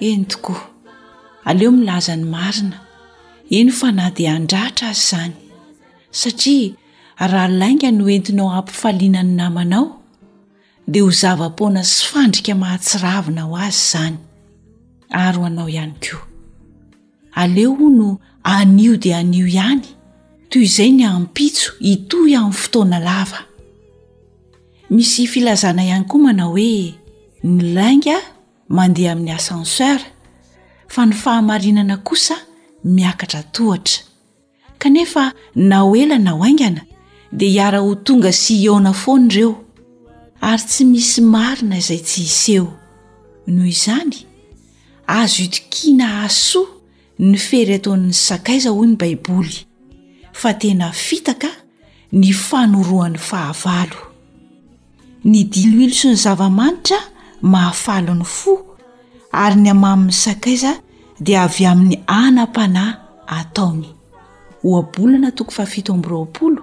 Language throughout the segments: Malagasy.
Eny tokoa, aleo milaza ny marina, eny fa na dia handratra aza izany, satria raha lainga no entinao hampifaliana ny namanao, dia ho zava-poana sy fandrika mahatsiravina ho azy izany, ary ho anao ihany koa. Aleo hono anio dia anio ihany, toy izay ny ampitso hitohy amin'ny fotoana lava. Misy filazana ihany koa manao hoe, ny lainga mandeha amin'ny ascenseur fa ny fahamarinana kosa miakatra tohatra kanefa na ho ela na ho aingana dia hiara ho tonga sy hiaona foana ireo ary tsy misy marina izay tsy hiseho noho izany azo itokiana hasoa ny fery ataon'ny sakaiza hoy ny baiboly fa tena fitaka ny fanoroan'ny fahavalo ny diloilo sy ny zava-manitra mahafalo ny fo ary ny amamin'ny sakaiza dia avy amin'ny anam-panahy ataony ohabolana toko fahafito amby roapolo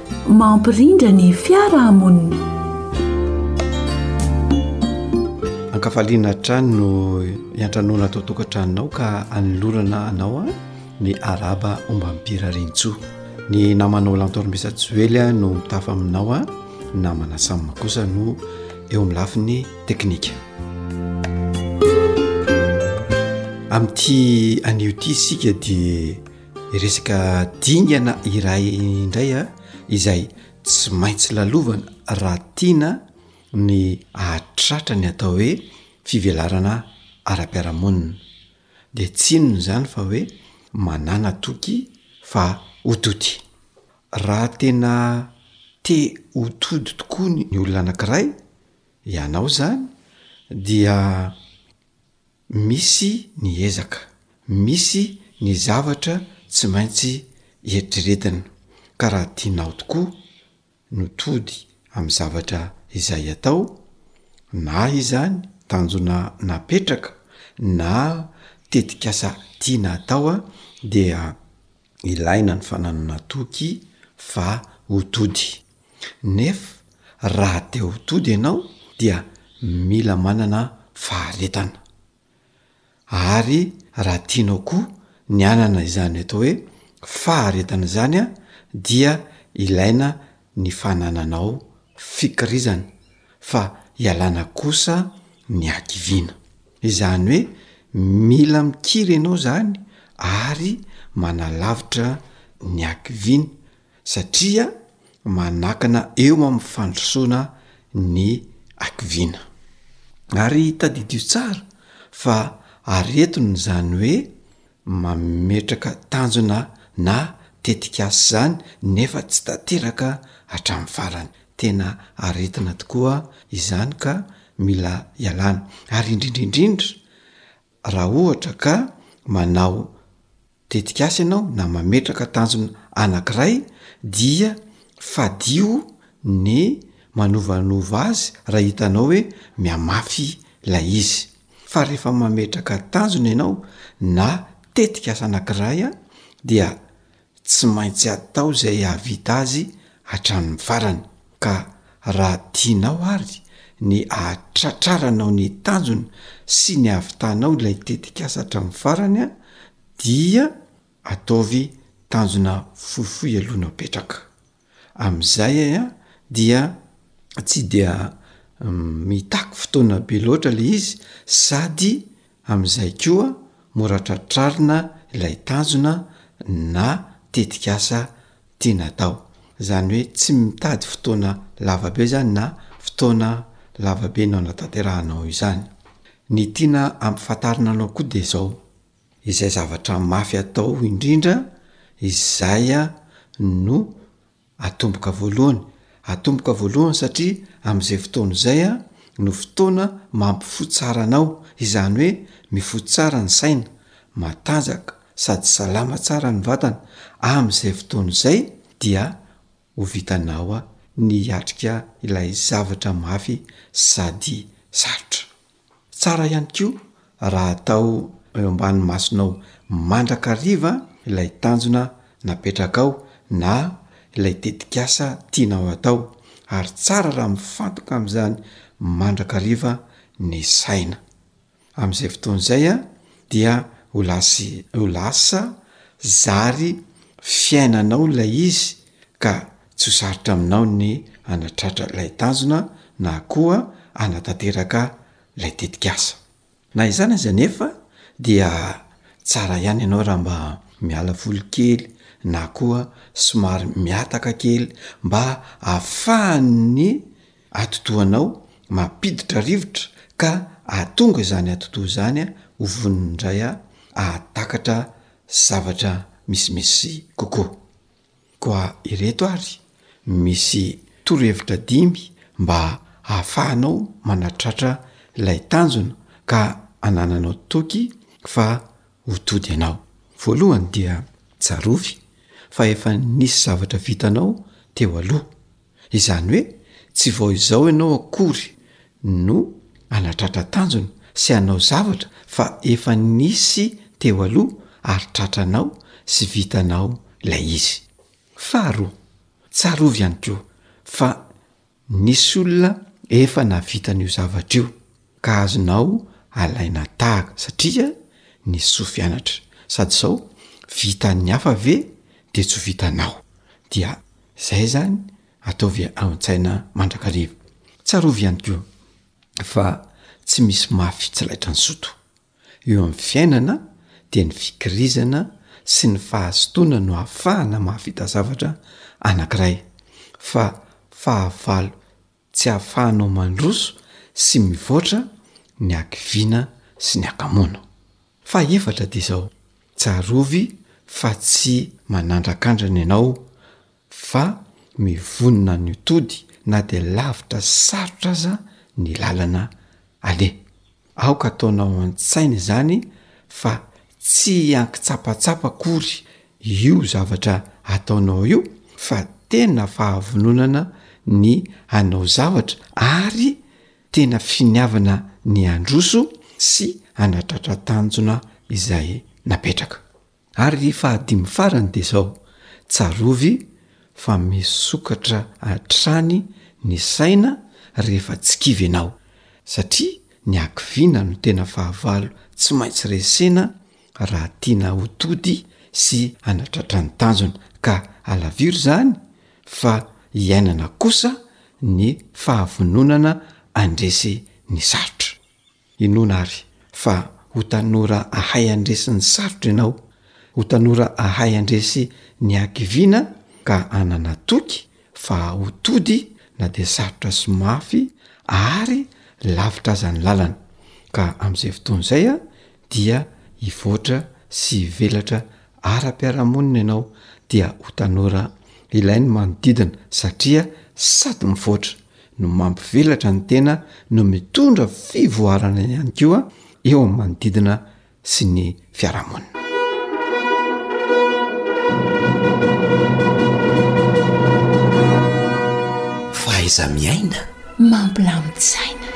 Mampirindra ny fiarahamonina. Ankafaliana hatrany no iantranoana atao tokantranonao ka anolorana anao ny araba ombam-pira rintsoa. Ny namanao lantormesa joely a no mitafa aminao a namana samma kosa no eo amin'ny lafiny teknika amin'ity anio ity isika dia Resaka dingana iray indray a, izay tsy maintsy lalovana raha tiana ny hahatratra ny atao hoe fivelarana ara-piarahamonina. De tsy inona izany fa hoe manàna toky fa ho doty. Raha tena te ho tody tokoa ny olona anankiray, ianao izany, dia Misy ny ezaka, misy ny zavatra tsy maintsy eritreretina, ka raha tianao tokoa no tody amin'ny zavatra izay atao, na izany tanjona napetraka na tetikasa tiana atao dia. ilaina ny fananana toky fa ho tody. Nef raha te ho tody ianao dia mila manana faharetana. Ary raha tianao koa ny hanana izany atao hoe faharetana izany an, dia ilaina ny fanananao fikirizana fa ialana kosa ny hakiviana. Izany hoe mila mikiry ianao izany ary manalavitra ny hakiviana satria manakana eo amin'ny fandrosoana ny hakiviana. Ary tadidio tsara fa aretina izany hoe Mametraka tanjona na tetikasa izany nefa tsy tanteraka hatramin'ny farany. Tena aretina tokoa izany ka mila ialana. Ary indrindra indrindra raha ohatra ka manao tetikasa ianao na mametraka tanjona anankiray dia fadio ny manovanova azy raha hitanao hoe mihamafy ilay izy. fa rehefa mametraka tanjona ianao na tetikasa anankiray dia tsy maintsy atao izay hahavita azy hatramin'ny farany ka raha tianao ary ny ahatratraranao ny tanjona sy ny ahavitanao ilay tetikasa hatramin'ny farany dia ataovy tanjona fohifohy aloha no apetraka. Amin'izay ea dia tsy dia mitaky fotoana be loatra le izy sady amin'izay koa mora tratrarina ilay tanjona na tetik'asa tiana atao. Zany hoe tsy mitady fotoana lava be zany na fotoana lava be no anatanterahanao izany. Ny tiana ampifantarina anao koa de zao. Izay zavatra mafy atao indrindra izay no atomboka voalohany. Atomboka voalohany satria amin'izay fotoana izay no fotoana mampifoha tsara anao, izany hoe mifoha tsara ny saina, matanjaka sady salama tsara ny vatana, amin'izay fotoana izay dia ho vitanao ny hiatrika ilay zavatra mafy sady sarotra. Tsara ihany koa raha atao eo ambany masonao mandrakariva ilay tanjona napetrakao na ilay tetikasa tianao atao, ary tsara raha mifantoka amin'izany mandrakariva ny saina. Amin'izay fotoana izay dia ho las- ho lasa zary fiainanao ilay izy ka tsy ho sarotra aminao ny hanatratra ilay tanjona na koa hanatanteraka ilay tetikasa. Na izany aza anefa dia tsara ihany ianao raha mba miala voly kely na koa somary mihataka kely mba ahafahan'ny atotoanao mampiditra rivotra ka ahatonga izany atotoa izany ho vonona indray ahatakatra zavatra misimisy kokoa. Koa ireto ary misy torohevitra dimy mba hahafahanao manatratra ilay tanjona ka anananao toky fa ho tody ianao. Voalohany dia tsarovy fa efa nisy zavatra vitanao teo aloha. Izany hoe tsy vao izao ianao akory no hanatratra tanjona sy hanao zavatra fa efa nisy teo aloha ary tratranao sy vitanao ilay izy. Faharoa, tsarovy ihany koa fa nisy olona efa nahavita an'io zavatra io. ka azonao alaina tahaka satria ny soa fianatra sady zao vitan'ny hafa ve de tsy ho vitanao dia zay zany ataovy an-tsaina mandrakariva. Tsarovy ihany koa fa tsy misy mafy tsy laitran'i zoto. Eo amin'ny fiainana dia ny fikirizana sy ny fahazotoana no ahafahana mahavita zavatra anankiray fa fahavalo Tsy ahafahanao mandroso sy mivoatra ny hakiviana sy ny hakamoana. Fahefatra dia izao, tsarovy fa tsy manandrakandrana ianao fa mivonona ny ho tody na dia lavitra sy sarotra aza ny lalana aleha. Aoka ataonao an-tsaina izany fa tsy an-kitsapatsapa akory io zavatra ataonao io fa tena fahavononana ny hanao zavatra ary tena finiavana ny handroso sy hanatratra tanjona izay napetraka. Ary ry fahadimy farany dia izao, tsarovy fa misokatra hatrany ny saina rehefa tsy kivy ianao, satria ny hakiviana no tena fahavalo tsy maintsy resena raha tiana ho tody sy hanatratra ny tanjona, ka alaviro izany fa iainana kosa ny fahavononana handresy ny sarotra. Inoana àry fa ho tanora hahay handresy ny sarotra ianao, ho tanora hahay handresy ny hakiviana ka hanana toky fa ho tody na dia sarotra sy mafy ary lavitra aza ny lalana, ka amin'izay fotoana izay dia hivoatra sy hivelatra ara-piarahamonina ianao, dia ho tanora ilain'ny manodidina satria sady mivoatra no mampivelatra ny tena no mitondra fivoarana ihany koa eo amin'ny manodidina sy ny fiarahamonina. Fahaiza miaina mampilamin-tsaina.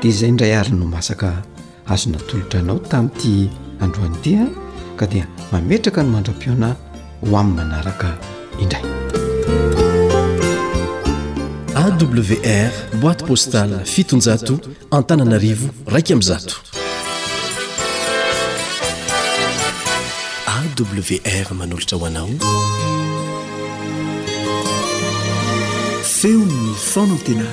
Dia izay indray ary no masaka. Azo natolotra anao tamin'ity androany ity a ka dia mametraka ny mandra-piona ho amin'ny manaraka indray. AWR boîte postale fitonjato Antananarivo raika amby zato. AWR manolotra ho anao. feon'ny fanantenana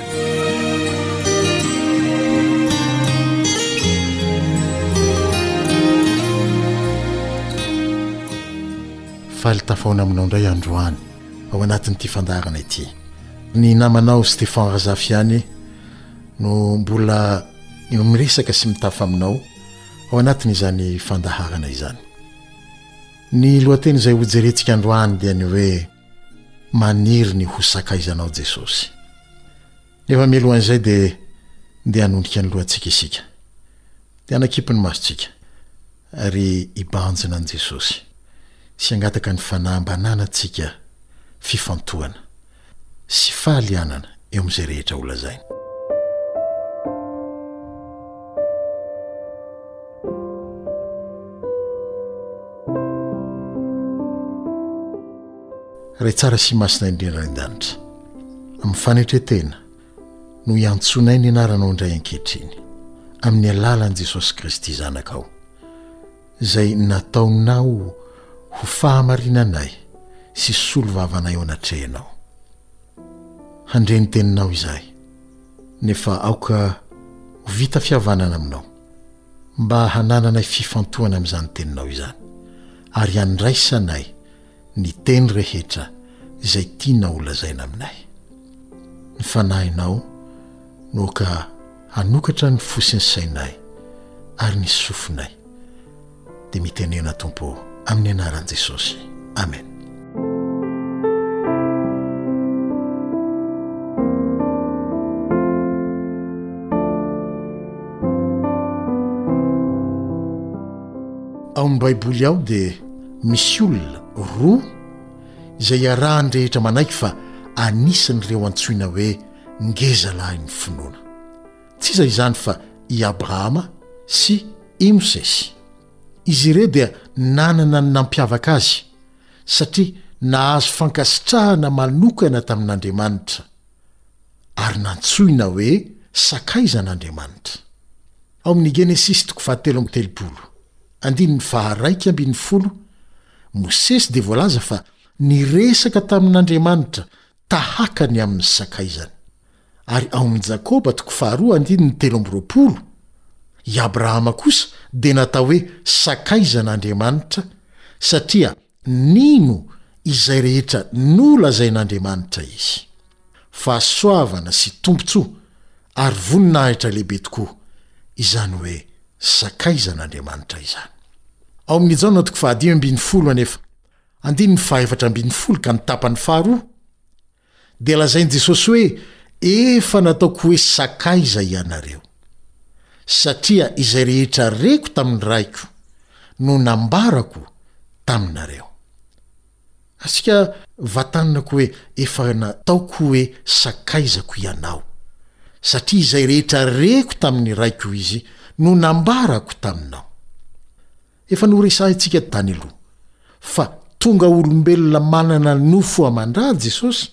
faly tafaona aminao indray androany ao anatin'ity fandaharana ity ny namanao Stéphane Razafiany no mbola miresaka sy mitafa aminao ao anatin'izany fandaharana izany Ny lohateny izay hojerentsika androany dia ny hoe Maniry ny ho sakaizanao Jesosy. Nefa mialohan'izay dia ndeha hanondrika ny lohantsika isika. Dia hanakipy ny masontsika ary hibanjina an'i Jesosy sy hangataka ny fanahy mba hananantsika fifantohana. sy faly hanana eo amin'izay rehetra holazainy. Ray tsara sy masina indrindra any an-danitra, amin'ny fanetretena no hiantsoanay ny anaranao indray ankehitriny, amin'ny alalan'i Jesosy Kristy Zanakao. izay nataonao ho fahamarinanay sy solovavanay eo anatrehanao. Handre ny teninao izahay, nefa aoka ho vita fihavanana aminao, mba hanananay fifantohana amin'izany teninao izany, ary handraisanay ny teny rehetra izay tianao ho lazaina aminay. Ny Fanahinao no aoka hanokatra ny fo sy ny sainay ary ny sofinay. Dia mitenena Tompo ô, amin'ny anaran'i Jesosy. Amen. Ao amin'ny Baiboly ao dia Misy olona roa izay iarahan'ny rehetra manaiky fa anisan'ireo antsoina hoe ngezalahin'ny finoana. Tsy iza izany fa i Abrahama sy i Mosesy. Izy ireo dia nanana ny nampiavaka azy, satria nahazo fankasitrahana manokana tamin'Andriamanitra, ary nantsoina hoe sakaizan'Andriamanitra. Ao amin'ny Genesisy toko fahatelo amby telopolo. Andininy faha raika ambin'ny folo, Mosesy dia voalaza fa niresaka tamin'Andriamanitra tahaka ny amin'ny sakaizany. Ary ao amin'ny Jakoba toko faharoa andininy telo amby roapolo, I Abrahama kosa dia natao hoe sakaizan'Andriamanitra satria Nino izay rehetra nolazain'Andriamanitra izy. Fahasoavana sy tombontsoa ary voninahitra lehibe tokoa izany hoe sakaizan'Andriamanitra izany. Ao amin'ny Jaona toko fahadimy ambin'ny folo anefa, andininy fahefatra ambin'ny folo ka ny tapany faharoa, Dia lazain'i Jesosy hoe, Efa nataoko hoe sakaiza ianareo. Satria izay rehetra reko tamin'ny Raiko no nambarako taminareo. Asika vatanina koa hoe, Efa nataoko hoe sakaizako ianao. Satria izay rehetra reko tamin'ny Raiko Izy no nambarako taminao. Efa noresahintsika tany aloha fa tonga olombelona manana nofo aman-dra Jesosy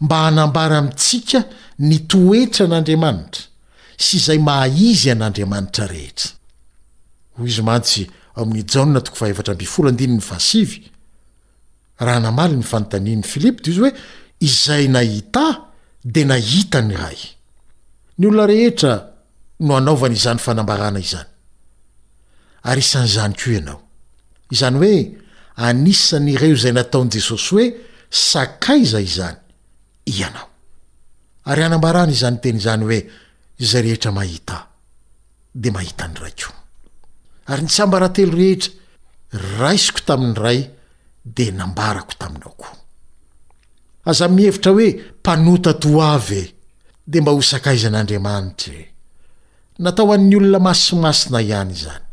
mba hanambara amintsika ny toetran' Andriamanitra sy izay maha izy an' Andriamanitra rehetra. Hoy izy mantsy ao amin' i Jaona toko fahaefatra ambin'ny folo andininy fahasivy, Raha namaly ny fanontanian'i Filipo dia izy hoe, Izay nahita Ahy dia nahita ny Ray. Ny olona rehetra no hanaovany izany fanambarana izany. Ary isan'izany koa ianao. Izany hoe anisan'ireo izay nataon'i Jesosy hoe sakaiza izany ianao. Ary anambarany izany teny izany hoe, Izay rehetra mahita Ahy. dia mahita ny raiko. Ary ny tsiambaratelo rehetra raisiko tamin'ny Ray dia nambarako taminao koa. Aza mihevitra hoe mpanota toa avy e, dia mba ho sakaizan'Andriamanitra e. Natao ho an'ny olona masimasina ihany izany.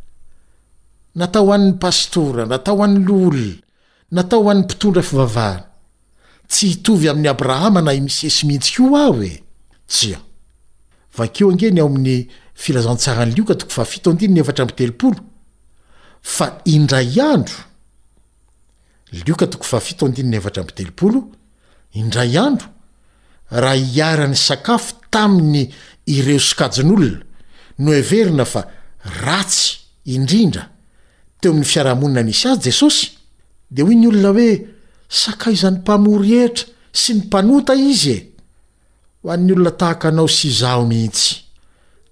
Natao ho an'ny pastora, natao ho an'ny loholona, Natao ho an'ny mpitondra fivavahana. Tsy hitovy amin'i Abrahama na i Mosesy mihitsy koa aho e! Tsia. Vakio ange ny ao amin'ny Filazantsaran'i Lioka toko fahafito andininy efatra amby telopolo, fa indray andro, Lioka toko fahafito andininy efatra amby telopolo, Indray andro, raha iharan'ny sakafo taminy ireo sokajin'olona noheverina fa ratsy indrindra teo amin'ny fiarahamonina nisy azy, Jesosy, dia hoy ny olona hoe, Sakaizan'ny mpamory hetra sy ny mpanota Izy e! Ho an'ny olona tahaka anao sy izaho mihitsy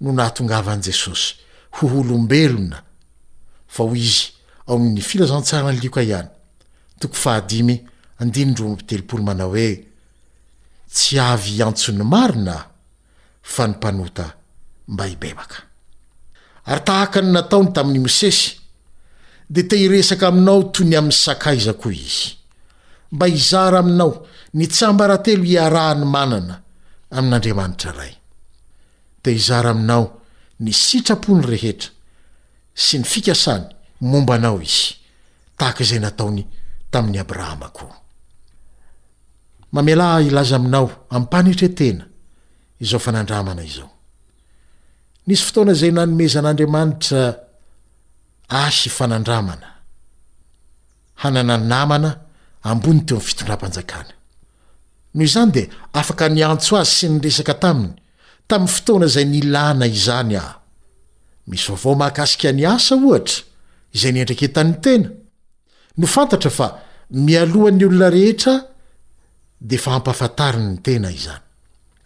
no nahatongavan'i Jesosy ho olombelona fa hoy izy ao amin'ny Filazantsaran'i Lioka ihany, toko fahadimy, andininy roa amby telopolo manao hoe, Tsy avy hiantso ny marina fa ny mpanota mba hibebaka. Ary tahaka ny nataony tamin'i Mosesy dia te hiresaka aminao toy ny amin'ny sakaiza koa izy. mba hizara aminao ny tsiambaratelo iarahany manana amin'Andriamanitra Ray. Dia hizara aminao ny sitrapony rehetra sy ny fikasany momba anao Izy, tahaka izay nataony tamin'i Abrahama koa. Mamelà ahy hilaza aminao am-panetren-tena izao fanandramana izao. Nisy fotoana izay nanomezan'Andriamanitra ahy fanandramana. hanana namana ambony teo amin'ny fitondram-panjakana. Noho izany dia afaka niantso azy sy niresaka taminy tamin'ny fotoana izay nilana izany aho. Misy vaovao mahakasika ny asa, ohatra, izay niandraiketan'ny tena. No fantatra fa mialohan'ny olona rehetra dia efa ampahafantariny ny tena izany,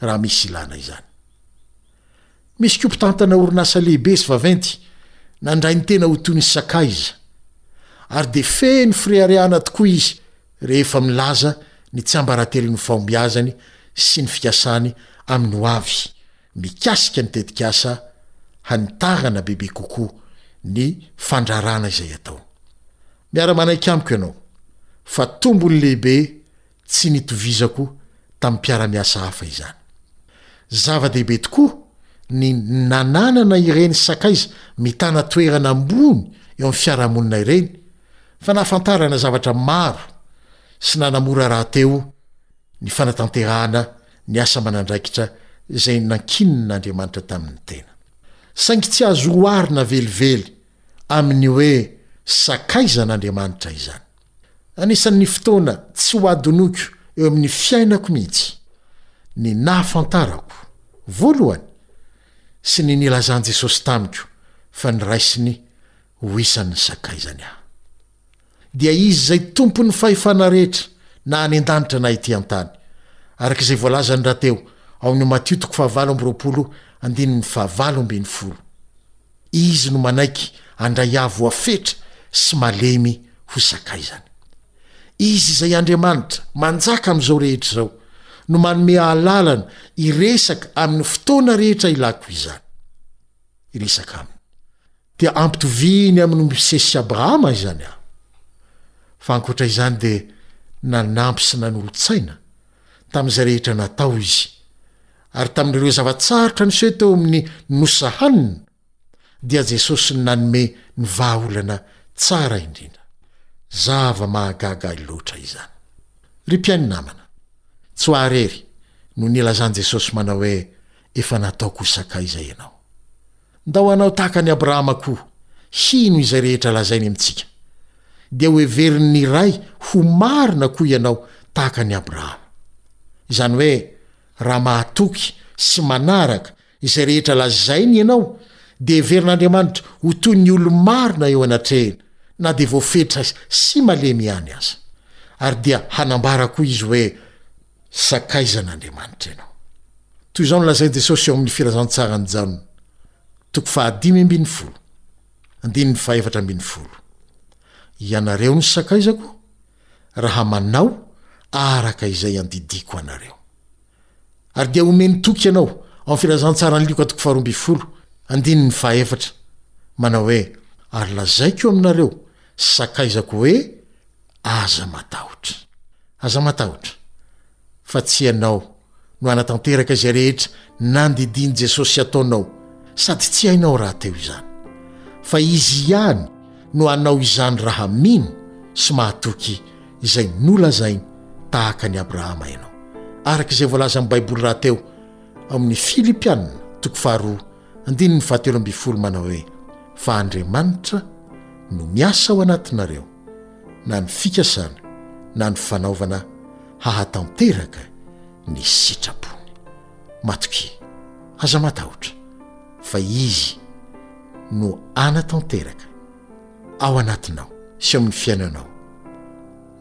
raha misy ilana izany. Misy koa mpitantana orinasa lehibe sy vaventy nandray ny tena ho toy ny sakaiza, ary dia feno fireharehana tokoa izy rehefa milaza ny tsiambaratelon'ny fahombiazany sy ny fikasany amin'ny hoavy mikasika ny tetikasa hanitarana bebe kokoa ny fandrarana izay atao. Miara-manaiky amiko ianao fa tombony lehibe Tsy nitovizako tamin'ny mpiara-miasa hafa izany. Zava-dehibe tokoa ny nananana ireny sakaiza mitana toerana ambony eo amin'ny fiarahamonina ireny, fa nahafantarana zavatra maro sy nanamora rahateo ny fanatanterahana ny asa aman'andraikitra izay nankinin'Andriamanitra tamin'ny tena. Saingy tsy azo oharina velively amin'ny hoe sakaiza an'Andriamanitra izany. Anisan'ny fotoana tsy ho adinoiko eo amin'ny fiainako mihitsy ny nahafantarako voalohany sy ny nilazan'i Jesosy tamiko fa niraisiny ho isan'ny sakaizany aho. Dia Izy izay Tompon'ny fahefana rehetra na any an-danitra na ety an-tany, araka izay voalazany rahateo ao amin'ny Matio toko fahavalo amby roapolo andininy fahavalo ambin'ny folo. Izy no manaiky handray ahy voafetra sy malemy ho sakaizany. Izy izay Andriamanitra manjaka amin'izao rehetra izao no manome ahy lalana hiresaka amin'ny fotoana rehetra ilako izany. Hiresaka aminy. Dia ampitoviany amin'i Mosesy sy Abrahama izany aho. Fa ankoatra izany dia nanampy sy nanolo-tsaina tamin'izay rehetra natao Izy Ary tamin'ireo zava-tsarotra niseho teo amin'ny Nosy Sahanina, dia Jesosy nanome ny vahaolana tsara indrindra. Zava-mahagaga ahy loatra izany! Ry mpihaino namana, tsy ho ahy irery no nilazan'i Jesosy manao hoe, Efa nataoko ho sakay izay ianao. Ndao hanao tahaka an'i Abrahama koa, hino izay rehetra lazainy amintsika. Dia hoheverin'ny Ray ho marina koa ianao tahaka an'i Abrahama. Izany hoe, Raha mahatoky sy manaraka izay rehetra lazainy ianao, dia heverin'Andriamanitra ho toy ny olo-marina eo anatrehina, na dia voafetra sy malemy ihany aza. Ary dia hanambara koa izy hoe sakaizan'Andriamanitra ianao. Toy izao no lazain'i Jesosy ao amin'ny Filazantsaran'i Jaona, toko fahadimy ambin'ny folo, andininy fahaefatra ambin'ny folo, Ianareo no sakaizako, raha manao araka izay andidiako anareo. Ary dia homeny toky ianao ao amin'ny Filazantsaran'i Lioka toko faharoa ambin'ny folo, andininy fahaefatra, manao hoe, Ary lazaiko aminareo sy sakaizako hoe, Aza matahotra. Aza matahotra. fa tsy ianao no hanatanteraka izay rehetra nandidian'i Jesosy hataonao sady tsy hainao rahateo izany, fa Izy ihany no hanao izany raha mino sy mahatoky izay nolazainy tahaka an'i Abrahama ianao, araka izay voalazan'ny Baiboly rahateo amin'ny Filipianina toko faharoa andininy fahatelo ambin'ny folo manao hoe, Fa Andriamanitra no miasa ao anatinareo na ny fikasana na ny fanaovana hahatanteraka ny sitrapony. Matokia, aza matahotra, fa Izy no hanatanteraka ao anatinao sy ao amin'ny fiainanao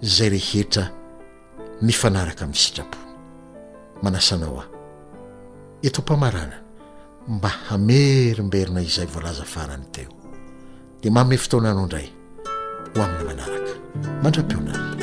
izay rehetra mifanaraka amin'ny sitrapony. Manasa anao aho, eto am-pamaranana, mba hamerimberina izay voalaza farany teo, dia manome fotoana anao indray ho amin'ny manaraka. Mandra-piona ary.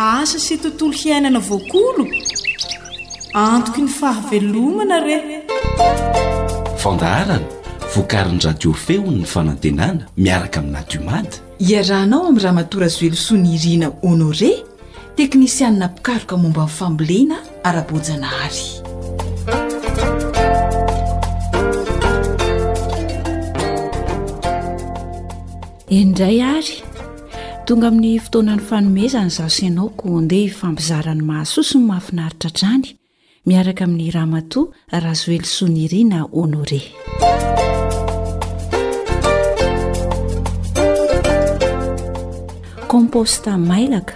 asa sy tontolo hiainana voakolo antoky ny fahavelomana re fandaharana vokarin'ny radio feon'ny fanantenana miaraka amin'ny nadiomady Iarahanao amin'i Ramatoa Razoelosoa Nirina Honoré, teknisianina mpikaroka momba ny fambolena ara-boajanahary. Eny indray ary, tonga amin'ny fotoanan'ny fanomezana izaho sy ianao koa andeha hifampizara ny mahasoa sy ny mahafinaritra hatrany miaraka amin'ny Ramatoa Razoelisoa Nirina Honoré. Composta mailaka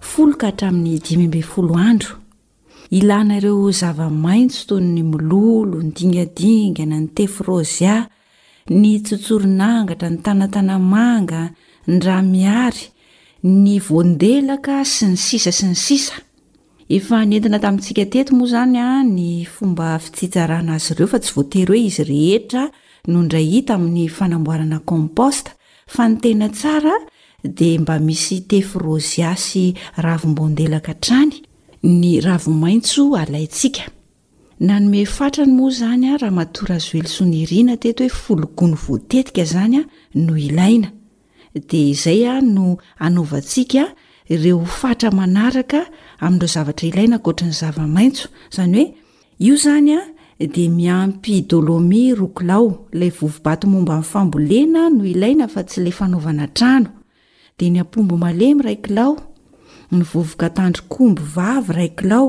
folo ka hatramin'ny dimy ambin'ny folo andro. Ilana ireo zava-maitso toy ny mololo, ny dingadingana, ny tefrozia, ny tsotsoronangatra, ny tanatanamanga, ny ramihary, ny voandelaka sy ny sisa sy ny sisa. Efa nentina tamintsika teto moa izany ny fomba fitsitsarana azy ireo fa tsy voatery hoe izy rehetra no indray hita amin'ny fanamboarana compost fa ny tena tsara dia mba misy tefrozia sy ravim-boandelaka hatrany ny ravi-maitso alaintsika. Nanome fatrany moa izany Ramatoa Razoelisoa Nirina teto hoe folo gony voatetika izany no ilaina. dia izay no hanaovantsika ireo fatra manaraka amin'ireo zavatra ilaina ankoatry ny zava-maitso izany hoe io izany a dia miampy dolomi roa kilao ilay vovobato momba ny fambolena no ilaina fa tsy ilay fanaovana trano dia ny ampombo malemy iray kilao ny vovoka tandrik'omby vavy iray kilao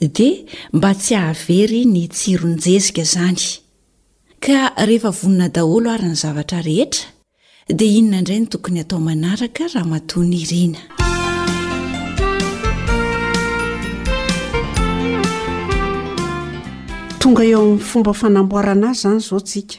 Dia mba tsy hahavery ny tsiron-jezika izany. Ka rehefa vonona daholo ary ny zavatra rehetra, dia inona indray no tokony hatao manaraka, Ramatoa Nirina? Tonga eo amin'ny fomba fanamboarana azy izany izao isika.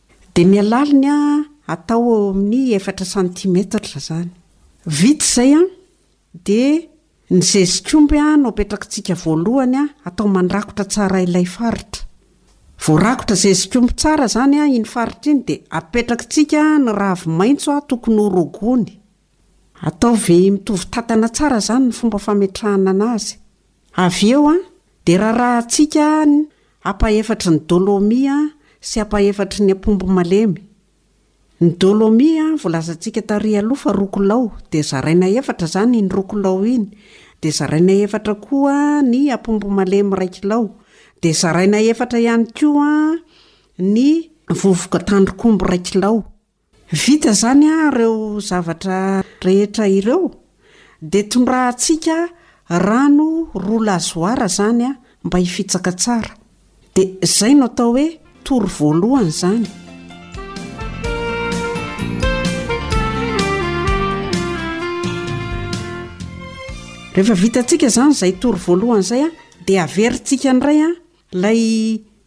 Dia ny halaliny atao eo amin'ny efatra santimetatra izany. Vita izay dia ny zezikomby no apetrakitsika voalohany atao mandrakotra tsara ilay faritra. Voarakotra zezikomby tsara izany iny faritra iny dia apetrakitsika ny ravi-maitso tokony ho rogony. Ataovy mitovy tatana tsara izany ny fomba fametrahana anazy. Avy eo dia rarahantsika ny ampahefatry ny dolomia sy ampahefatry ny ampombo malemy. Ny dolomia volazantsika tary aloha fa roa kilao dia zaraina efatra izany iny roa kilao iny dia zaraina efatra koa ny ampombo malemy iray kilao dia zaraina efatra ihany koa ny vovoka tandrok'omby iray kilao. Vita izany ireo zavatra rehetra ireo dia tondrahantsika rano roa lazoara izany mba hifitsaka tsara. Dia izay no atao hoe tour voalohany izany. Rehefa vitantsika izany izay tour voalohany izay dia averintsika indray ilay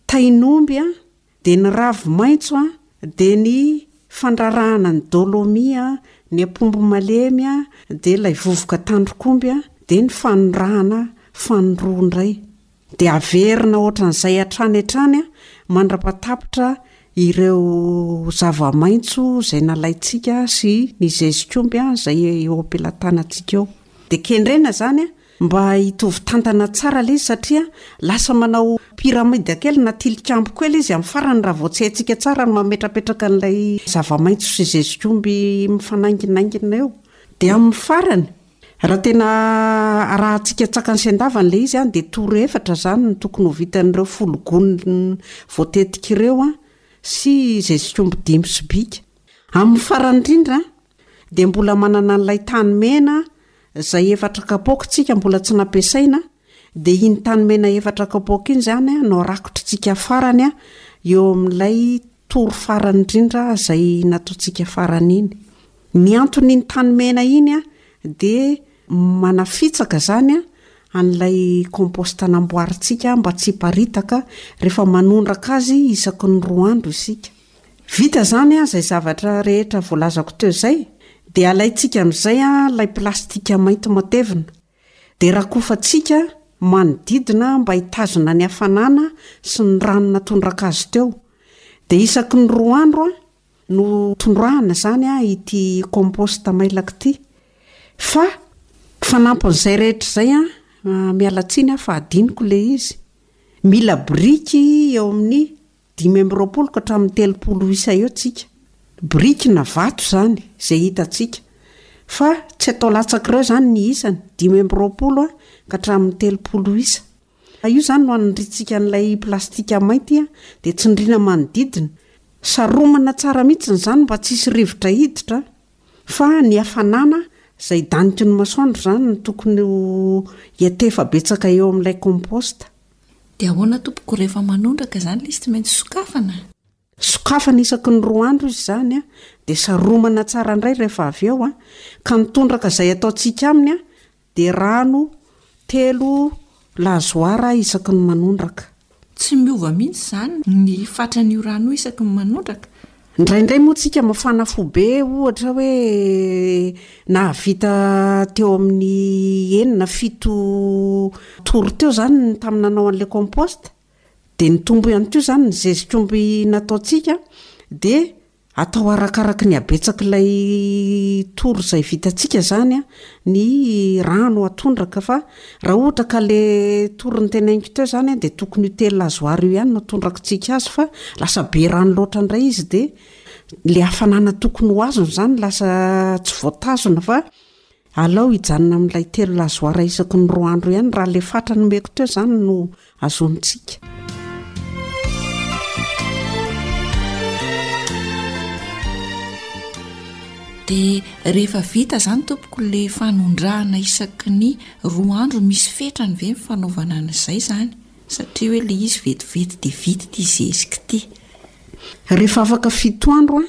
tain'omby Dia ny ravi-maitso an, dia ny fandrarahana ny dôlômy an, ny apombo malemy an, dia ilay vovoka tandrok'omby an, dia ny fanondrahana fanondroa indray. Dia averina ohatran'izay hatrany hatrany an, mandra-patapitra ireo zava-maitso izay nalaintsika sy ny zezikomby izay eo am-pelatanantsika eo. Dia kendrena izany an. Mba hitovy tantana tsara ilay izy satria lasa manao pyramide kely na tilikambo koa ilay izy amin'ny farany raha vao tsy haintsika tsara ny mametrapetraka an'ilay zava-maitso sy zezikomby mifanainginaingina eo. Dia amin'ny farany, raha tena arahantsika tsakany sy an-davany ilay izy, dia tour efatra izany no tokony ho vitan'ireo folo gony voatetika ireo sy zezikomby dimy sobika. Amin'ny farany indrindra, dia mbola manana an'ilay tany mena izay efatra kapoaka tsika mbola tsy nampiasaina dia iny tany mena efatra kapoaka iny izany no rakotritsika farany eo amin'ilay tour farany indrindra izay nataontsika farany iny ny anton'iny tany mena iny dia manafitsaka izany an'ilay compost namboarintsika mba tsy hiparitaka rehefa manondraka azy isaky ny roa andro isika Vita izany izay zavatra rehetra voalazako teo izay dia alaintsika amin'izay ilay plastika mainty matevina dia rakofantsika manodidina mba hitazona ny hafanana sy ny rano natondràka azy teo dia isaky ny roa andro no tondrahana izany ity compost mailaka ity fa fanampin'izay rehetra izay miala tsiny aho fa hadinoko ilay izy mila biriky eo amin'ny Dimy amby roapolo ka hatramin'ny telopolo isa eo tsika. Biriky na vato izany, izay hitantsika. Fa tsy atao latsak'ireo izany ny isany, dimy amby roapolo a ka hatramin'ny telopolo isa. Raha io izany no anindriantsika an'ilay plastika mainty a, dia tsindriana manodidina. Saromana tsara mihitsy izany mba tsy hisy rivotra hiditra a. Fa ny hafanana, izay daniky ny masoandro izany no tokony ho hiantefa betsaka eo amin'ilay compost. Dia ahoana tompoko rehefa manondraka izany ilay izy tsy maintsy sokafana? Sokafana isaky ny roa andro izy izany dia saromana tsara indray rehefa avy eo ka ny tondraka izay ataontsika aminy dia rano telo lazoara isaky ny manondraka. Tsy miova mihitsy izany ny fatran'io rano io isaky ny manondraka Indraindray moa tsika mafana fo be ohatra hoe nahavita teo amin'ny enina fito tours teo izany ny tamin'ny nanao an'ilay compost dia nitombo ihany koa izany ny zezik'omby nataontsika dia atao arakaraky ny habetsak'ilay tours izay vitantsika izany ny rano atondraka fa Raha ohatra ka le tory noteneninko teo zany a de tokony io tel lazoara io ihany no tondrakintsika azy fa lasa be rano loatra indray izy de le hafanana tokony ho azony zany lasa tsy voatazona fa alao hijanona amin'ilay telo lazoara isaky ny roa andro ihany raha le fatra nomeko teo zany no azontsika. Dia rehefa vita izany tompoko le fanondrahana isaky ny roa andro misy fetrany ve ny fanaovana an'izay izany satria hoe le izy vetivety dia vita ity zezika ity. Rehefa afaka fito andro a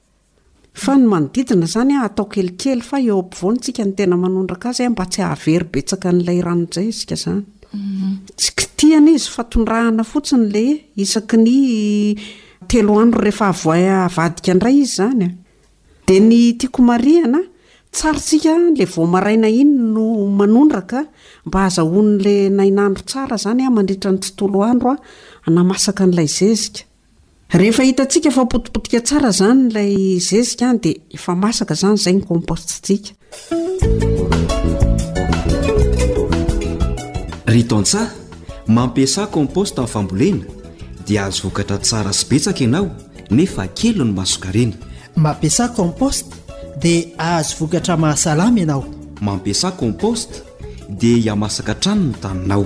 Fa ny manodidina izany an, atao kelikely fa eo ampovoany tsika no tena manondraka azy an, mba tsy hahavery betsaka an'ilay rano zay isika izany. Tsy kitihana izy fa tondrahana fotsiny ilay isaky ny telo andro rehefa avoay avadika indray izy izany an. Dia ny tiako marihana, tsara tsika ilay vao maraina iny no manondraka mba hazahoan'ilay nainandro tsara izany an mandritra ny tontolo andro an, hanamasaka an'ilay zezika. Rehefa hitantsika fa potipotika tsara izany ilay zezika dia efa masaka izany izay ny compost-ntsika. Ry tantsaha, mampiasà compost amin'ny fambolena dia hahazo vokatra tsara sy betsaka ianao nefa kely no mason-karena. Mampiasà compost dia hahazo vokatra mahasalama ianao. Mampiasà compost dia hihamasaka hatrany ny taninao.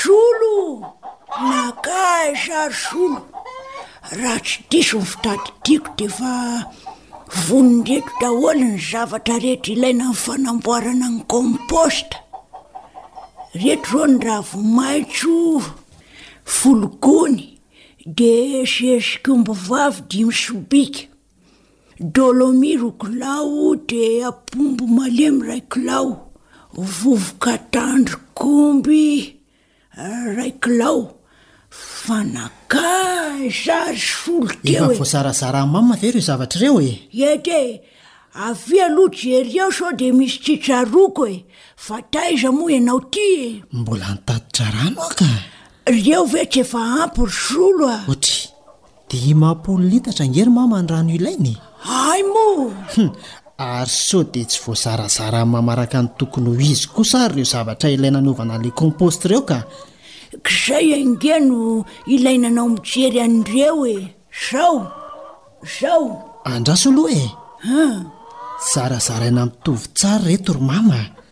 Zolo makà za zolo raha tsy diso ny fitadidiako dia efa vonondreto daholo ny zavatra rehetra ilaina amin'ny fanamboarana ny compost, reto zao ny ravi-maitso folo gony dia zezikomby vavy dimy sobika, Dolomy roa kilao dia ampombo malemy iray kilao, vovoka tandrok'omby iray kilao, fanaka zary solika eo e! Efa voazarazara amam ve ireo zavatra ireo e? Ety e! Avia aloha jery ao sao dia misy tsy tsaroako e! Fa taiza moa ianao ty e? Mbola nitatitra rano aho ka! Ireo ve tsy efa ampy ry solo a? Otry! Dimampolo litatra ange ry mama ny rano ilaina e! Hay moa! Ary sao dia tsy voazarazara mama araka ny tokony ho izy kosa ary ireo zavatra ilaina anaovana an'ilay compost ireo ka! K'izay ange no ilaina anao mijery an'ireo e! Zao! Zao! Andraso aloha e! Zarazaraina mitovy tsara ireto ry mama!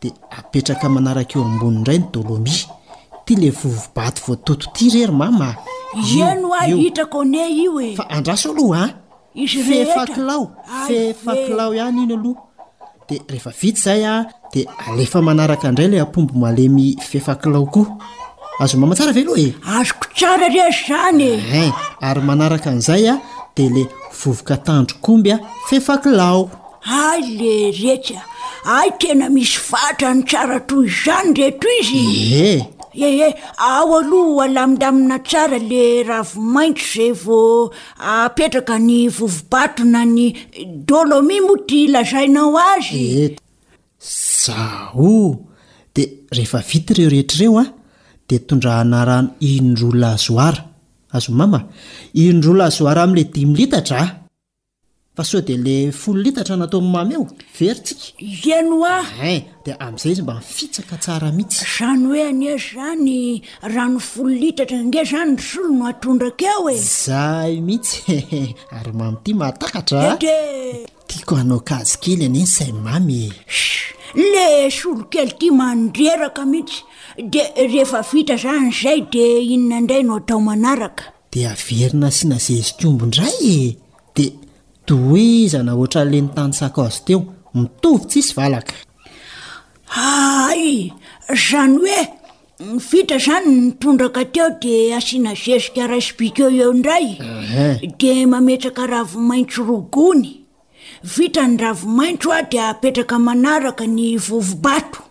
Dia apetraka manaraka eo ambony indray ny dolomi. Ty le vovobato voatoto ty re ry mama a! Io no ahy hitraka au nez io e! Fa andraso aloha a! Izy rehetra! Fefa kilao, fefa kilao ihany iny aloha. Dia rehefa vita izay a, dia alefa manaraka indray ilay ampombo malemy fefa kilao koa. Azon'i mama tsara ve aloha e? Azoko tsara re aza izany e! Ein, ary manaraka an'izay a, dia ilay vovoka tandrok'omby a, fefa kilao. Hay le reky a! Hay tena misy fatrany tsara toy izany reto izy e! Ee, ao aloha ho alamindamina tsara le ravi-maitso zay vao apetraka ny vovo-bato na ny dôlômy moa ty lazainao azy e! Zao! De rehefa vita ireo rehetra ireo a, de tondrahana rano in-droa lazoara, azon'i Mama? In-droa lazoara amin'ilay dimy litatra a! Fa sao dia le folo litatra nataon'i Mamy eo, very tsika. Ie no a! Hein, dia amin'izay izy mba mifitsaka tsara mihitsy. Zany hoe anie zany rano folo litatra ange zany ry solo no atondraka eo e! Zay mihitsy he he! Ary Mamy ity mahatakatra a! Hehe! Tiako hanao kajy kely anie ny sain'i Mamy e! Sh! Le solo kely ity mandreraka mihitsy! Dia rehefa vita zany izay dia inona indray no atao manaraka? De averina asiana zezikombo ndray e! de tohizana ohatran'le nitany sakaozy teo, mitovy tsisy valaka. Hay! zany hoe vita zany ny tondraka teo de asiana zezika raisim-by teo eo ndray, de mametsaka ravi-maintso roa gony. Vita ny ravi-maitso a dia apetraka manaraka ny vovo-bato,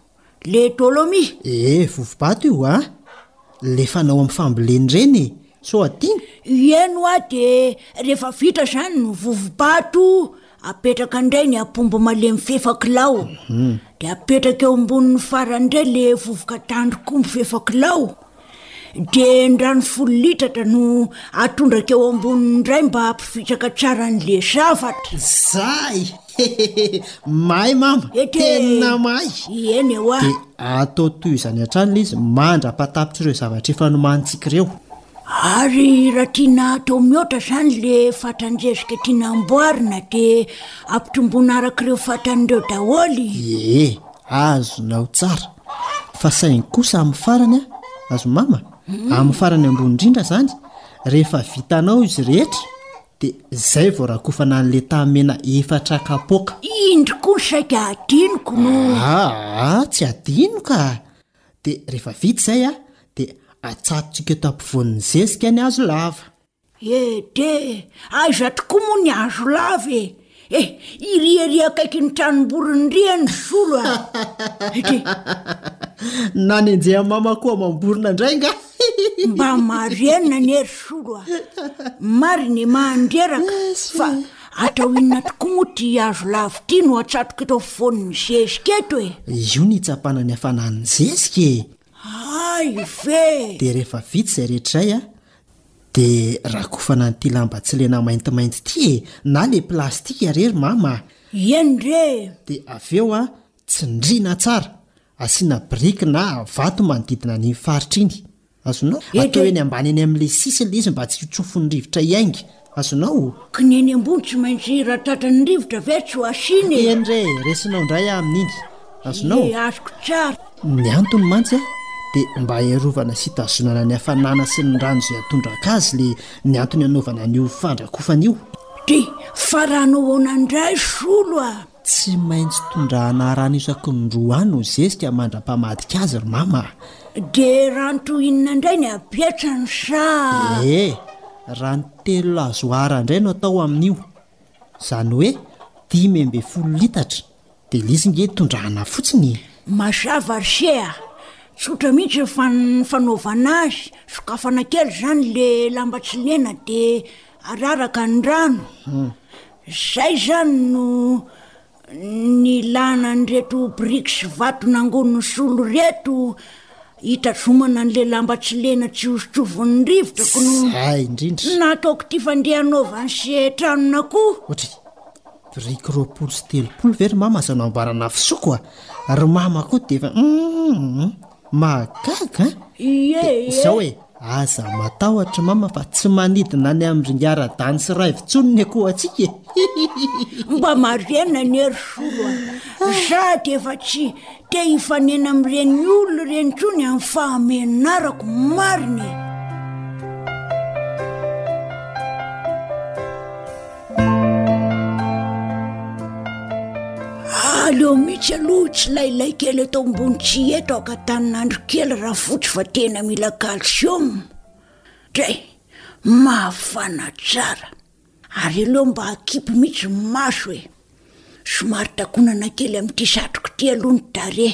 le tolomi. Ee, vovo-bato io a! Le fanao amin'ny fambolena ireny e! Sao adino? Yen oa dia rehefa vita izany ny vovo-bato apetraka indray ny apombo malemy f'efa kilao, dia apetraka eo ambonin'ny farany indray le vovoka tandrok'omby f'efa kilao, Dia ndrano folo litratra no atondraka eo amboniny indray mba hampivitraka tsara an'le zavatra. Zay! Mahay mama, tena mahay. Eny ewa. Dia atao toy izany hatrany ilay izy mandra-patapitr'ireo zavatra efa nomanintsika ireo. Ary raha tiana atao mihoatra izany le fatran-jezika tiana amboarina dia ampitomboina arak'ireo fatran'ireo daholo. Ie, azonao tsara. fa saingy kosa amin'ny farany a azo mama amin'ny farany ambony indrindra zany rehefa vitanao izy rehetra dia zay vao rakofana any leta mena efatra kapoaka indry koa saika adinoko no aa tsy adino ka dia rehefa vita izay a dia atsatotsika eo tampovoan'ny zezika ny azo lava Ede! Aiza tokoa moa ny hazo lava e! Eh, iry ery akaikin'ny tranom-boron'i Ndria ny solo a! Ede! Nanenjehan'i Mama koa amam-borona indray nga! Mba marihana anie ry solo a! Marina e, mandreraka, fa atao inona tokoa moa ity hazo lava ity no atsatoka eto afovoan'ny zezika eto e? Io ny hitsapana ny hafanan'ny zezika e! Hay ve! Dia rehefa vita izay rehetra izay a, Dia rakofana an'ity lamba tsy lena maintimainty ity e! Na ilay plastika re ry mama a! Eny re e! Dia avy eo a, tsindriana tsara, asiana biriky na vato manodidina an'iny faritra iny. Azonao? Atao eny ambany eny amin'ilay sisiny ilay izy mba tsy ho tsofin'ny rivotra hiainga. Azonao? Ka ny eny ambony tsy maintsy raha tratran'ny rivotra ve tsy ho asiana e? Eny re, resinao indray aho amin'iny. Azonao? Ie, azoko tsara. Ny antony mantsy a, dia mba hiarovana sy hitazonana ny hafanana sy ny rano izay hatondraka azy le ny antony hanaovana an'io fandrakofana io. Dia fa raha hanao ahoana indray solo a? Tsy maintsy tondrahana rano isaky ny roa any ny zezika mandra-pamadika azy ry mama a! Dia rano toy inona indray ny apetrany sa? Ee, rano telo lazoara indray no atao amin'io. Izany hoe dimy ambin'ny folo litatra. Dia ilay izy ange tondrahana fotsiny e! Mazava ry se a! Tsotra mihitsy ny fan, fanaovana azy, sokafana kely izany ilay lamba tsy lena dia araraka ny rano. Zay zany no nilana an'ireto briques vato nangono solo reto hitazomana an'le lamba tsy lena tsy hosotsovin'ny rivotra ko no Zay indrindra. nataoko ity fandeha hanaovan'ny sehantranona koa. Ohatry briques roapolo sy telopolo ve ry mama aza namboarana fisoko a! Ry mama koa dia efa hum. Mahagaga an! Dia izao e, aza matahotra mama fa tsy manidina any amin'ny ringara-dany sy raivo intsony ny akohoantsika e! Hihihihi! Mba marihana anie ry Solo a! Za dia efa tsy te hifanena amin'ireny olona ireny intsony amin'ny fahamenarako marina e! Aleo mihitsy aloha tsy lailay kely eto ambony tsy eto akatan'andro kely raha fotsy fa tena mila calcium dra mahafana tsara ary aleo mba akipy mihitsy ny maso e somary takonana kely amin'ity satroko ity aloha ny tarehy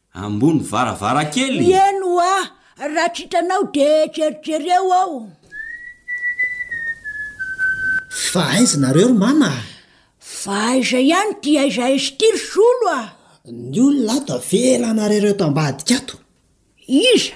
Ambony varavarakely? Mihaino hoa! Raha tsy hitanao de jerijereo ao! Fa aiza nareo ry mama a! Fa aiza ihany ity aiza aiza ity ry zolo a! Ny olona ato avelanareo reto ambadika ato! Iza?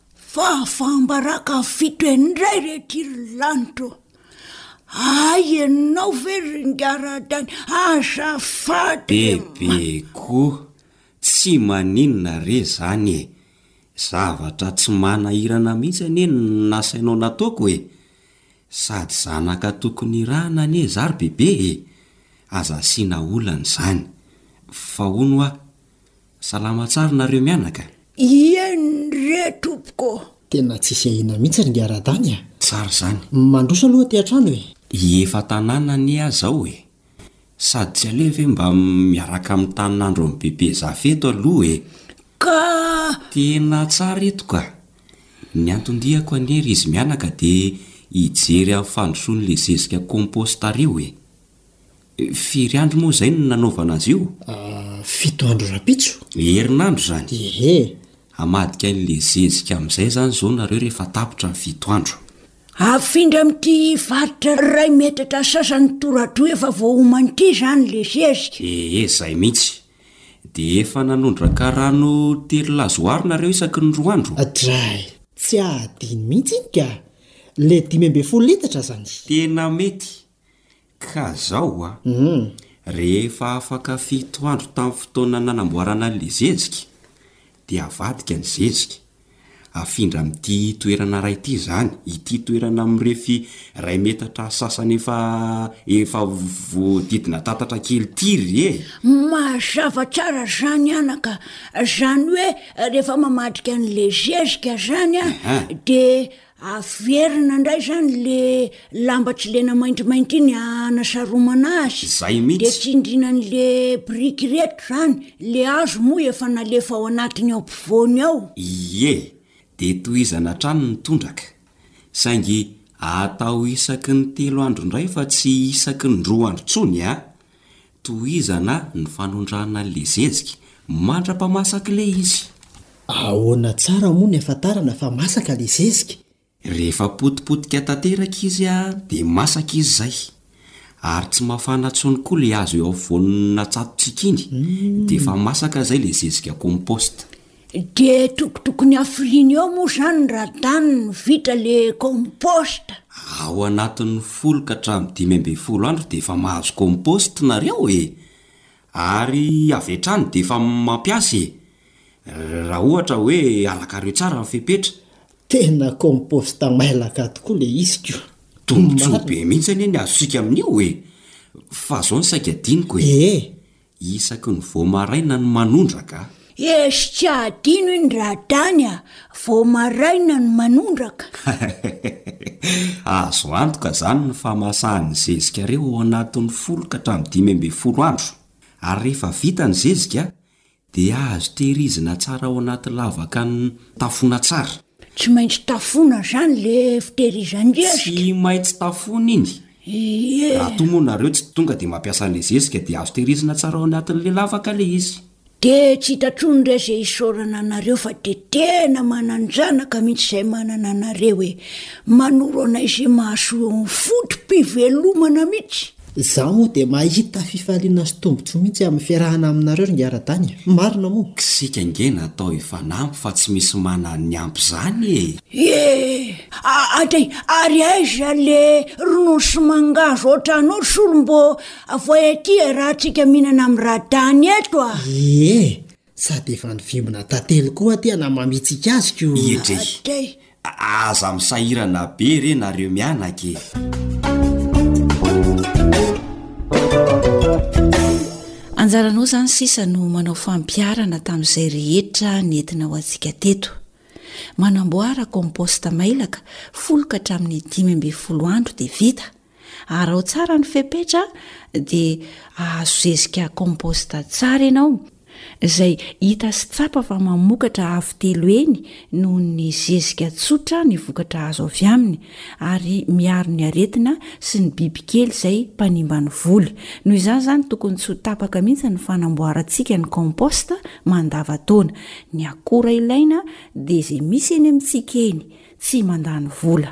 Fahafaham-baraka fito indray re ty ry lanitro ô! Hay ianao ve ry Ingaran-tany? Azafady e! Bebe koa tsy maninona re zany e! Zavatra tsy manahirana mihitsy anie no nasainao nataoko e! Sady zanaka tokony hirahana anie za ry Bebe e! Aza asiana olana izany. Fa hono hoa, Salama tsara nareo mianaka? Ie ndry tompoko. Tena tsisy ahiana mihitsy ry Ngaradany a! Tsara izany. Mandroso aloha aty an-trano e! Efa tanàna anie aho izao e! Sady tsy aleha ve mba miaraka amin'ny tanin'andro amin'i Bebe Zafy eto aloha e! Ka! Tena tsara eto ka! Ny anton-diako anie ry izy mianaka dia hijery amin'ny fandrosoan'ilay zezika compost-reo e! Firy andro moa izay no nanaovana azy io? Fito andro rahampitso. Herinandro izany? Ie. Hamadika an'ilay zezika amin'izay izany izao nareo rehefa tapitra ny fito andro. Afindra amin'ity faritra iray metatra sasany toradroa efa voaomana ity izany ilay zezika. Ie, izay mihitsy. Dia efa nanondraka rano telo lazoary nareo isaky ny roa andro? Dray, tsy hadino mihitsy iny ka! Ilay dimy ambin'ny folo litatra izany. Tena mety. Ka zao hoa, rehefa afaka fito andro tamin'ny fotoana nanamboarana ilay zezika, dia avadika ny zezika, afindra amin'ity toerana iray ity izany, ity toerana mirefy iray metatra sasany efa efa voadidina tatatra kely ity ry e! Mazava tsara izany anaka, izany hoe rehefa mamadika an'ilay zezika izany an, dia Averina indray izany le lamba tsy lena maintimainty iny anasaromana azy. Zay mihitsy. Dia tsindriana an'le biriky ireto izany, le hazo moa efa nalefa ao anatiny ao ampovoany ao. Ie, dia tohizana hatrany ny tondraka. Saingy atao isaky ny telo andro indray fa tsy isaky ny roa andro intsony a! Tohizana ny fanondrana le zeziky mandra-pamasaky le izy. Ahoana tsara moa ny afantarana fa masaka le zeziky? Rehefa potipotika tanteraka izy dia masaka izy zay, ary tsy mafana tsony koa le hazo eo afovoanina tsato-tsiky iny dia efa masaka zay le zezika compost. De tokotokony hafiriany eo moa zany ra tany no vita le compost? Ao anatin'ny folo ka hatramin'ny dimy ambin'ny folo andro dia efa mahazo compost nareo e! Ary avy hatrany dia efa mampiasa e! Raha ohatra hoe alakareo tsara ny fepetra. Tena compost mailaka tokoa le izy ko! Tombontsoa be mihitsy anie ny azontsika amin'io e! Fa zao no saika adinoko e! Ee! Isaky ny vao maraina no manondraka? Esy tsy hadino iny Radany a! Vao maraina no manondraka? Azo antoka izany ny famasahan'ny zezikareo ao anatin'ny folo ka hatramin'ny dimy ambin'ny folo andro. Ary rehefa vita ny zezika dia azo tehirizina tsara ao anaty lavaka nitafona tsara. Tsy maintsy tafona zany le fitehirizan-dresy? Tsy maintsy tafona iny. Ie. Raha toa moa nareo tsy tonga dia mampiasa an'le zezika dia azo tehirizina tsara ao anatin'le lavaka le izy. De tsy hita tsony re ze hisaorana anareo fa de tena manan-janaka mintsy zay manana anareo e! Manoro anay ze mahasoa foto-pivelomana mintsy! Izaho moa dia mahita fifaliana sy tombotsoa mihitsy amin'ny fiarahana aminareo ry Ngiaradany e! Marina moa? Isika ange natao hifanampy fa tsy misy manana ny ampy izany e! Ieh! Ata i Ary aiza le ry Nosy mangahazo ohatran'ory solom-bo avoay aty e raha tsika mihinana amin'i Radany eto a! Ieh! Sady efa nivimbina tantely koa aty ana mamitsika azy ko. Iedrey. Aza misahirana be re nareo mianaka e. Anjaranao izany sisa no manao fampiarana tamin'izay rehetra nentina ho antsika teto. Manamboara compost mailaka folo ka hatramin'ny dimy ambin'ny folo andro dia vita. Araho tsara ny fepetra dia ahazo zezika compost tsara ianao izay hita sy tsapa fa mamokatra avo telo heny noho ny zezika tsotra ny vokatra azo avy aminy ary miaro ny aretina sy ny bibikely izay mpanimba ny voly. Noho izany izany tokony tsy ho tapaka mihitsy ny fanamboarantsika ny compost mandavantaona. Ny akora ilaina dia izay misy eny amintsika eny. tsy mandany vola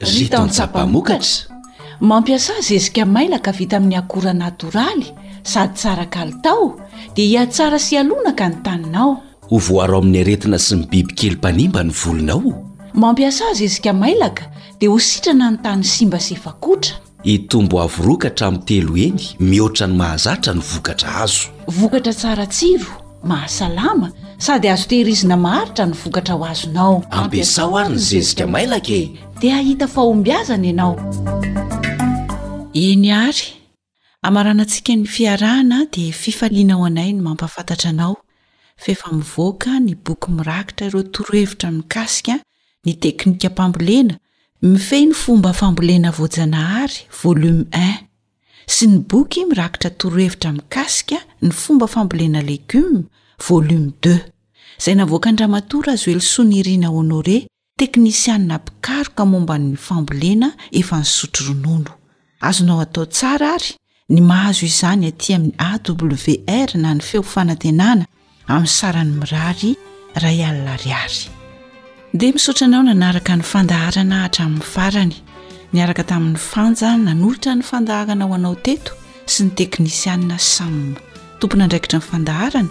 ritantsapamokatra mampiasa zezika mailaka vita amin'ny akora natoraly sady tsara kalitao dia hiatsara sy alonaka ny taninao ho voaro amin'ny aretina sy ny biby kely mpanimba ny volonao mampiasa zezika mailaka dia ho sitrana ny tany simba sy efa kotra Hitombo avo roa ka hatramin'ny telo heny mihoatra ny mahazatra ny vokatra azo. Vokatra tsara tsiro, mahasalama sady azo tehirizina maharitra ny vokatra ho azonao. Ampiasao ary ny zezika mailaka e! Dia hahita fahombiazana ianao. Eny àry. Hamaranantsika ny fiarahana dia fifaliana ho anay ny mampahafantatra anao fa efa mivoaka ny boky mirakitra ireo torohevitra mikasika Ny teknikam-pambolena mifehy ny fomba fambolena voajanahary, volume un, sy ny boky mirakitra torohevitra mikasika ny fomba fambolena legioma, volume deux, izay navoakan-dRamatoa Razoelisoa Nirina Honoré, teknisianina mpikaroka momba ny fambolena efa nisotro ronono. Azonao atao tsara àry ny mahazo izany atỳ amin'ny AWR na ny Feo Fanantenana amin'ny sarany mirary iray alina ariary. Dia misaotra anao nanaraka ny fandaharana hatramin'ny farany, niaraka tamin'ny Fanja nanolotra ny fandaharana ho anao teto sy ny teknisianina Sam, tompon'andraikitra ny fandaharana,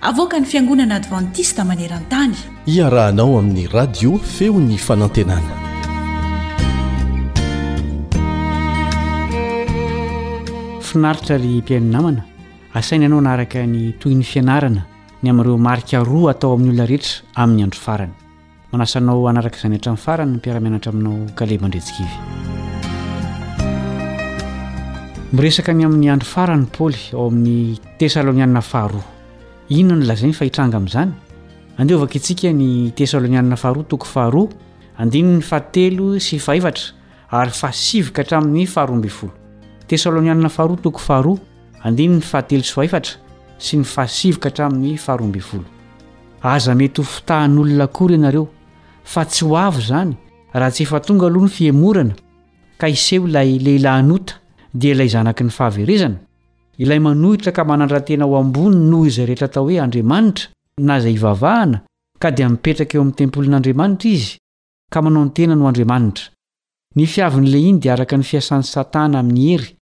Avoakan'ny Fiangonana Advantista maneran-tany. Iarahanao amin'ny Radio Feon'ny Fanantenana. Finaritra ry mpihaino namana, asaina ianao hanaraka ny tohin'ny fianarana ny amin'ireo marika roa atao amin'ny olona rehetra amin'ny andro farany. Manasa anao hanaraka izany hatramin'ny farany ny mpiara-mianatra aminao Kaleb Andriantsikivy. Miresaka ny amin'ny andro farany Paoly ao amin'ny Tesalonianina faharoa. Inona no lazainy fa hitranga amin'izany? Andeha ho vakintsika ny Tesalonianina faharoa toko faharoa, andininy fahatelo sy fahefatra ary fahasivy ka hatramin'ny faharoa ambin'ny folo. Tesalonianina faharoa toko faharoa, andininy fahatelo sy fahefatra sy ny fahasivy ka hatramin'ny faharoa ambin'ny folo. Aza mety ho fitahan'olona akory ianareo fa tsy ho avy izany raha tsy efa tonga aloha ny fihemorana ka hiseho ilay lehilahin'ota dia ilay zanaky ny fahaverezana, ilay manohitra ka manandra-tena ho ambony noho izay rehetra atao hoe Andriamanitra na izay ivavahana ka dia mipetraka eo amin'ny tempolin'Andriamanitra izy ka manao ny tenany ho Andriamanitra. Ny fiavin'ny lehiny dia araka ny fiasan'i Satana amin'ny hery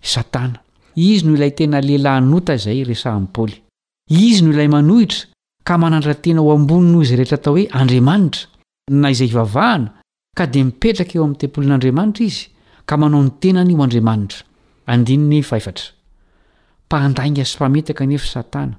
Satana. Izy no ilay tena lehilahin'ota izay resahin'i Paoly. Izy no ilay manohitra ka manandra-tena ho ambony noho izay rehetra atao hoe andriamanitra, na izay ivavahana, ka dia mipetraka eo amin'ny tempolin'Andriamanitra izy ka manao ny tenany ho andriamanitra. Andininy fahefatra. Mpandainga sy mpamitaka anefa i Satana.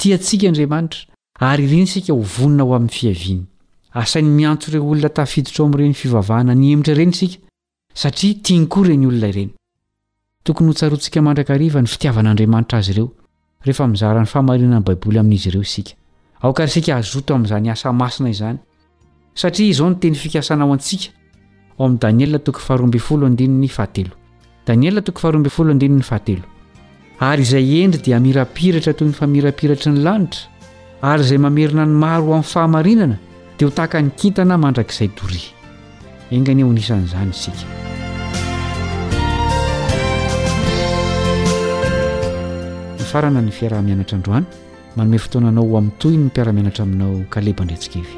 Tia antsika Andriamanitra, ary iriny isika ho vonona ho amin'ny fiaviany. Asainy miantso ireo olona tafiditra ao amin'ireny fivavahana nihemotra ireny isika, satria tiany koa ireny olona ireny. Tokony hotsaroantsika mandrakariva ny fitiavan'Andriamanitra azy ireo, rehefa mizara ny fahamarinan'ny Baiboly amin'izy ireo isika. Aoka àry isika hazoto amin'izany asa masina izany. Satria izao no teny fikasana ho antsika ao amin'ny Daniela toko faharoa ambin'ny folo andininy fahatelo. Daniela toko faharoa ambin'ny folo andininy fahatelo. Ary izay hendry dia hamirapiratra toy ny famirapiratry ny lanitra, ary izay mamerina ny maro ho amin'ny fahamarinana dia ho tahaka ny kintana mandrakizay doria. Enga anie ho anisan'izany isika. Nifarana ny fiaraha-mianatra androany. Manome fotoana anao ho amin'ny tohiny ny mpiara-mianatra aminao Kaleba Andriantsikivy.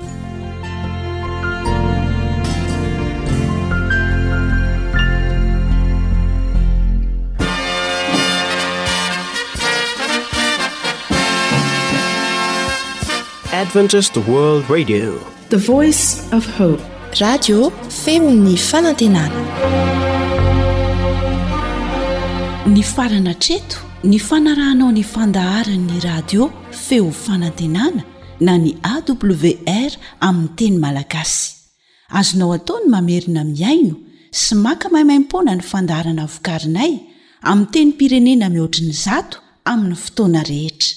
Adventist World Radio. The Voice of Hope. Radio feon'ny fanantenana. Nifarana hatreto ny fanarahanao ny fandaharan'ny radio feo fanantenana na ny AWR amin'ny teny malagasy. Azonao atao ny mamerina mihaino sy maka maimaimpoana ny fandaharana vokarinay amin'ny tenim-pirenena mihoatry ny zato amin'ny fotoana rehetra.